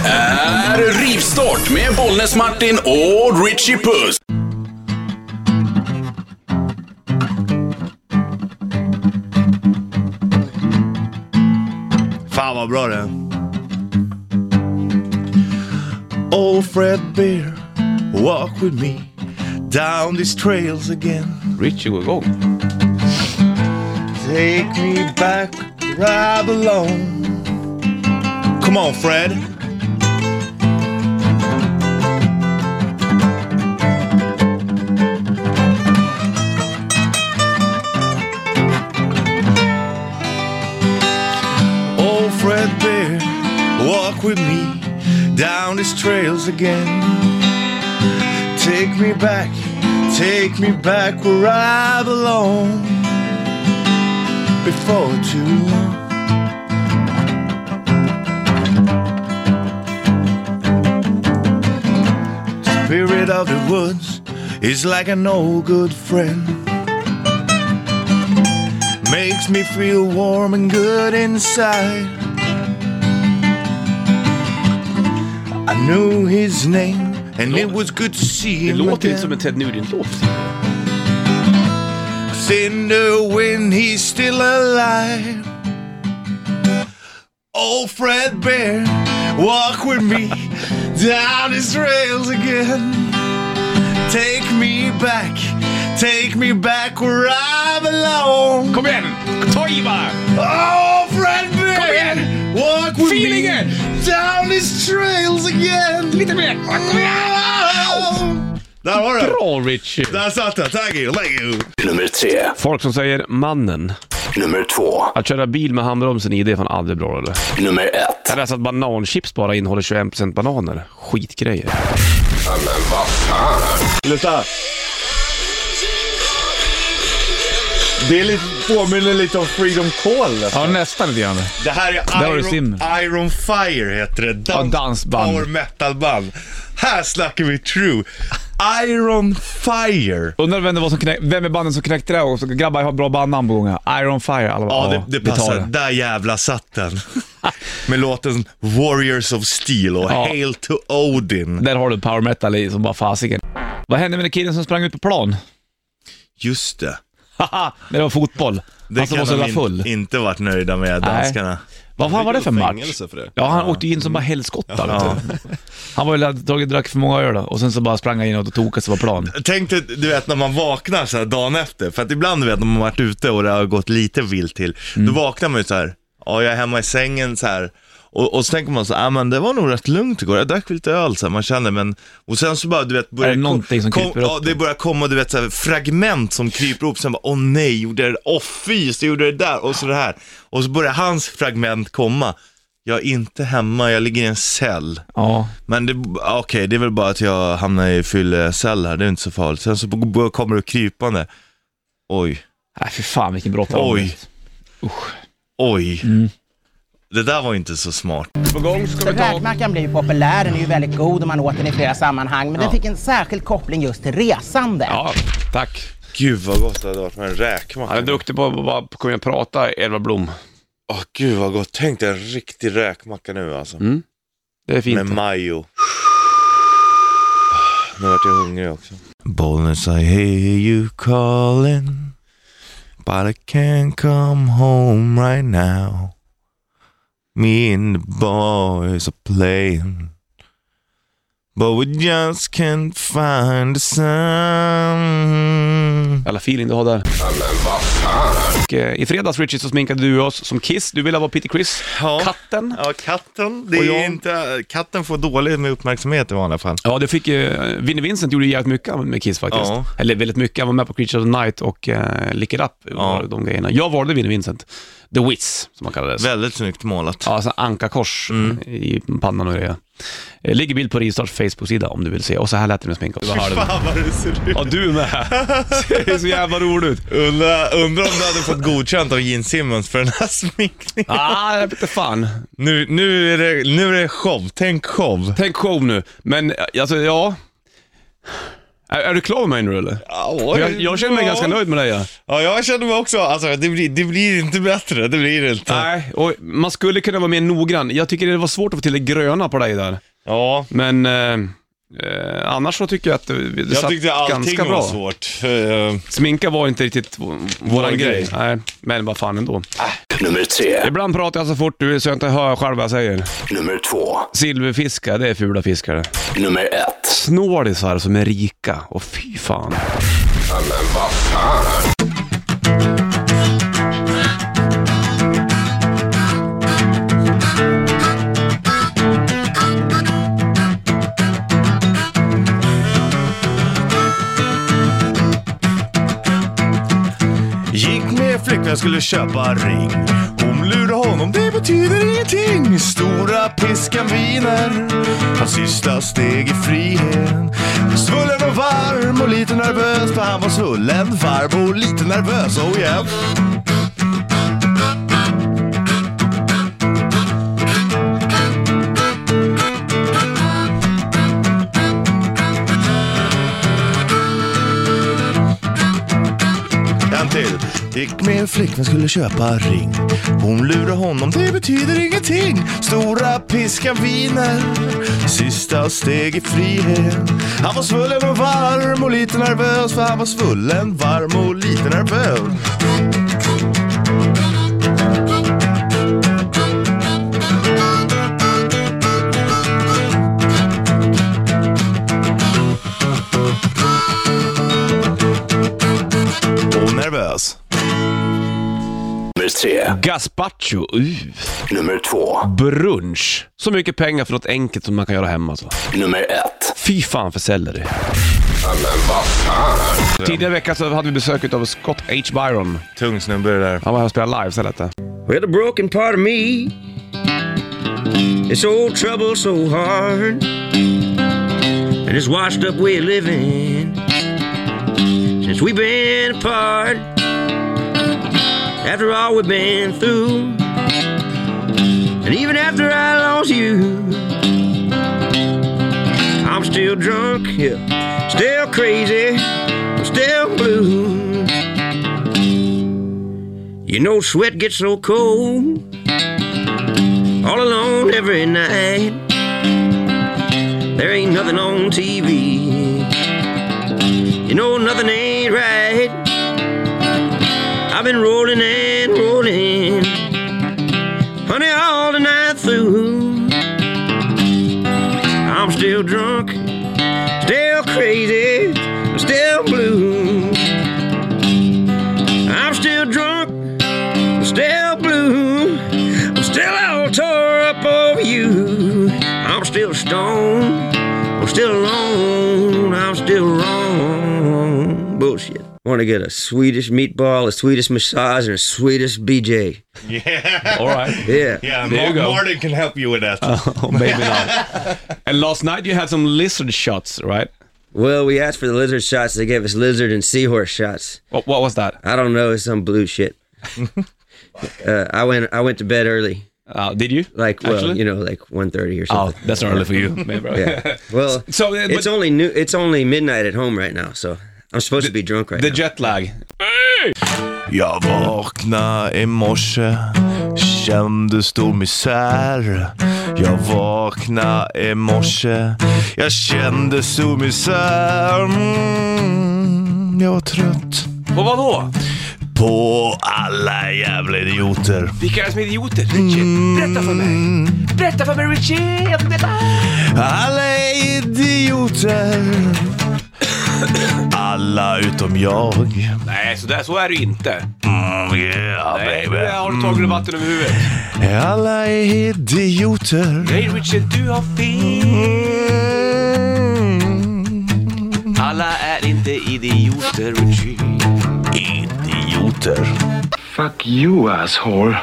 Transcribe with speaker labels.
Speaker 1: här är Rivstart med Bollnäs-Martin och Richie Puss.
Speaker 2: Fan vad bra det är. Old Fred Bear, walk with me down these trails again.
Speaker 3: Richie går igång.
Speaker 2: Take me back where I belong. Come on Fred. Trails again. Take me back, take me back where I belong. Before too long. Spirit of the woods is like an old good friend. Makes me feel warm and good inside. I knew his name and it was good to see
Speaker 3: Det
Speaker 2: him
Speaker 3: låter
Speaker 2: again.
Speaker 3: som en Ted Nugent-låt.
Speaker 2: wind, he's still alive. Old Fred Bear, walk with me down his rails again. Take me back, take me back where I belong.
Speaker 3: Kom igen! Ta i bara!
Speaker 2: Oh, Fred Bear, walk with
Speaker 3: Feelingen!
Speaker 2: me down his trails again.
Speaker 3: Lite mer! Kom igen!
Speaker 2: Där var det.
Speaker 3: Bra Richie!
Speaker 2: Där satt den. Thank you, thank you.
Speaker 1: Nummer tre.
Speaker 3: Folk som säger mannen.
Speaker 1: Nummer två.
Speaker 3: Att köra bil med handbromsen i, det är fan aldrig bra eller?
Speaker 1: Nummer ett.
Speaker 3: Jag läste att bananchips bara innehåller 21% bananer. Skitgrejer.
Speaker 2: Lyssna. Det är lite, påminner lite om Freedom Call. nästan.
Speaker 4: Ja, nästan lite grann.
Speaker 2: Det här är Iron. Iron Fire heter det.
Speaker 4: Ja, dansband.
Speaker 2: Power metal-band. Här snackar vi true. Iron Fire.
Speaker 4: Undrar vem det var som knäck, vem är banden som knäckte det och så grabbar har bra bandnamn på gången. Iron Fire. Alla
Speaker 2: Ja, det, det passar.
Speaker 4: det.
Speaker 2: Där jävla satt den. Med låten Warriors of Steel och
Speaker 4: Ja.
Speaker 2: Hail to Odin.
Speaker 4: Där har du power metal i som bara fasiken. Vad hände med den killen som sprang ut på plan?
Speaker 2: Just det.
Speaker 4: När det var fotboll.
Speaker 2: Det
Speaker 4: Han som var så jävla full.
Speaker 2: in, inte varit nöjda med, danskarna.
Speaker 4: Vad fan var det för match?
Speaker 5: För det.
Speaker 4: Ja, han åkte in som bara helskotta. vet du. Han var ju tagit drack för många öl då, och sen så bara sprang han in och tokade sig på plan.
Speaker 2: Tänk dig, du vet när man vaknar så här dagen efter, för att ibland du vet när man varit ute och det har gått lite vilt till,
Speaker 4: Mm.
Speaker 2: då vaknar man ju så här, ja jag är hemma i sängen så här. Och, och så tänker man så ah, men det var nog rätt lugnt igår, jag drack lite öl så här, man känner men, och sen så bara du vet, börjar
Speaker 4: Är det någonting som kryper upp?
Speaker 2: Ja, det börjar komma du vet så här, fragment som kryper upp, sen bara, åh nej, gjorde jag det, åh fy, så gjorde jag det där, och så det här. Och så börjar hans fragment komma, jag är inte hemma, jag ligger i en cell.
Speaker 4: Ja,
Speaker 2: Men det, okej, det är väl bara att jag hamnar i fyllecell här, det är inte så farligt. Sen så kommer det krypande. Oj,
Speaker 4: nej fy fan vilken brott
Speaker 2: Oj. oj.
Speaker 4: Mm.
Speaker 2: Det där var inte så smart.
Speaker 3: På gång ska vi ta...
Speaker 6: Räkmackan blir ju populär, den är ju väldigt god och man åt den i flera sammanhang. Men den fick en särskild koppling just till resande.
Speaker 3: Ja, tack.
Speaker 2: Gud vad gott det hade varit med en
Speaker 3: Han är
Speaker 2: räkmacka.
Speaker 3: duktig på att bara komma och prata, Edvard Blom.
Speaker 2: Åh gud vad gott. Tänk dig en riktig räkmacka nu alltså.
Speaker 3: Mm. Det är fint.
Speaker 2: Med majo. Nu vart jag hungrig också. Bollnäs I hear you calling But I can't come home right now Me and the boys are playing But we just can't find the sound.
Speaker 3: Alla feeling du har där. Och, eh, I fredags Richie så sminkade du oss som Kiss. Du ville vara Peter Chris.
Speaker 2: Ja.
Speaker 3: Katten.
Speaker 2: Ja, katten. Det
Speaker 3: Och
Speaker 2: är inte, katten får dåligt med uppmärksamhet i vanliga fall.
Speaker 3: Ja, det fick ju... Vinnie Vincent gjorde jävligt mycket med Kiss faktiskt.
Speaker 2: Ja.
Speaker 3: Eller väldigt mycket. Han var med på Creature of the Night och uh, Lick It Up. Var de grejerna. Jag valde Vinnie Vincent. The Wiz, som han kallades.
Speaker 2: Väldigt snyggt målat.
Speaker 3: Ja, alltså ankakors
Speaker 2: Mm.
Speaker 3: i pannan och det. Eh, Ligger bild på Rivstarts Facebook-sida om du vill se. Och så här lät det med sminka.
Speaker 2: Fan vad det ser ut.
Speaker 3: Ja, du med! Det är så jävla roligt ut.
Speaker 2: Undrar undra om du hade fått godkänt av Gene Simmons för den här sminkningen.
Speaker 3: Ah, jag vet inte fan.
Speaker 2: Nu, nu, är det, nu är det show, tänk show.
Speaker 3: Tänk show nu. Men alltså, ja. Är, är du klar med mig nu eller?
Speaker 2: Ja,
Speaker 3: Jag, jag känner mig
Speaker 2: ja.
Speaker 3: ganska nöjd med dig. Ja.
Speaker 2: Ja, jag känner mig också, alltså det blir, det blir inte bättre, det blir det inte.
Speaker 3: Nej, och man skulle kunna vara mer noggrann. Jag tycker det var svårt att få till det gröna på dig där.
Speaker 2: Ja,
Speaker 3: Men eh, eh, annars så tycker jag att det, det
Speaker 2: jag
Speaker 3: satt
Speaker 2: tyckte allting
Speaker 3: ganska
Speaker 2: var
Speaker 3: bra.
Speaker 2: svårt. Eh,
Speaker 3: Sminka var inte riktigt v- våran
Speaker 2: grej.
Speaker 3: grej. Nej, men vad fan ändå.
Speaker 1: Nummer tre.
Speaker 3: Ibland pratar jag så fort du så jag inte hör själv vad jag säger.
Speaker 1: Nummer två.
Speaker 3: Silverfiskar, det är fula fiskar det.
Speaker 1: Nummer ett.
Speaker 3: Snålisar som är rika och fy fan.
Speaker 2: Jag skulle köpa ring. Hon lurade honom, det betyder ingenting. Stora piskan viner. Hans sista steg i frihet. Svullen och varm och lite nervös. För han var svullen, varm och lite nervös. Oh yeah. En till. Gick med en flickvän skulle köpa ring. Hon lurade honom, det betyder ingenting. Stora piskan viner. Sista steg i frihet. Han var svullen och varm och lite nervös. För han var svullen, varm och lite nervös.
Speaker 1: Tre.
Speaker 3: Gazpacho, uh.
Speaker 1: Nummer två.
Speaker 3: brunch. Så mycket pengar för något enkelt som man kan göra hemma. Alltså.
Speaker 1: Nummer ett.
Speaker 3: Fy fan för selleri. Tidigare i veckan så hade vi besök av Scott H. Byron.
Speaker 2: Tung snubbe det där.
Speaker 3: Han var här och spelade live, det.
Speaker 5: Well, the broken part of me It's old trouble so hard And this washed up way of living Since we've been apart After all we've been through And even after I lost you I'm still drunk, yeah Still crazy still blue you know, sweat gets so cold. All alone every night. There ain't nothing on TV. Been rolling and rolling. Honey, all the night through. I'm still drunk. Still crazy. Still blue. I'm still drunk still blue. I'm still all tore up over you. I'm still stoned. I'm still alone. I'm still wrong. Bullshit. Want to get a Swedish meatball, a Swedish massage, and a Swedish BJ. Yeah.
Speaker 3: All right.
Speaker 5: Yeah.
Speaker 2: Yeah,
Speaker 3: There you go.
Speaker 2: Martin can help you with that.
Speaker 3: Oh, maybe not. and last night you had some lizard shots, right?
Speaker 5: Well, we asked for the lizard shots. They gave us lizard and seahorse shots.
Speaker 3: What, what was that?
Speaker 5: I don't know. It's some blue shit. uh, I went. I went to bed early.
Speaker 3: Uh, did you?
Speaker 5: Like, well,
Speaker 3: Actually?
Speaker 5: you know, like 1.30 or something.
Speaker 3: Oh,
Speaker 5: something.
Speaker 3: that's early for you, maybe. bro.
Speaker 5: Yeah. Well,
Speaker 3: So, uh,
Speaker 5: it's only new. It's only midnight at home right now, so I'm supposed to be drunk right
Speaker 3: the
Speaker 5: now.
Speaker 3: jet lag.
Speaker 2: Jag vaknade i morse, kände stor misär. Jag vaknade i morse, jag kände stor misär. Mm, jag var trött
Speaker 3: På vad då?
Speaker 2: på alla jävla idioter.
Speaker 3: Vilka är det som är idioter? Richie, berätta för mig. Berätta för mig Richie, jag vill veta.
Speaker 2: Alla är idioter. Alla utom jag.
Speaker 3: Nej, så, där, så är det ju inte.
Speaker 2: Mm, yeah
Speaker 3: Nej,
Speaker 2: baby.
Speaker 3: där har du tagit vatten över huvudet.
Speaker 2: Alla är idioter.
Speaker 3: Nej Richie, du har fel.
Speaker 2: Mm.
Speaker 3: Alla är inte idioter Richie.
Speaker 2: Idioter.
Speaker 7: Fuck you, asshole.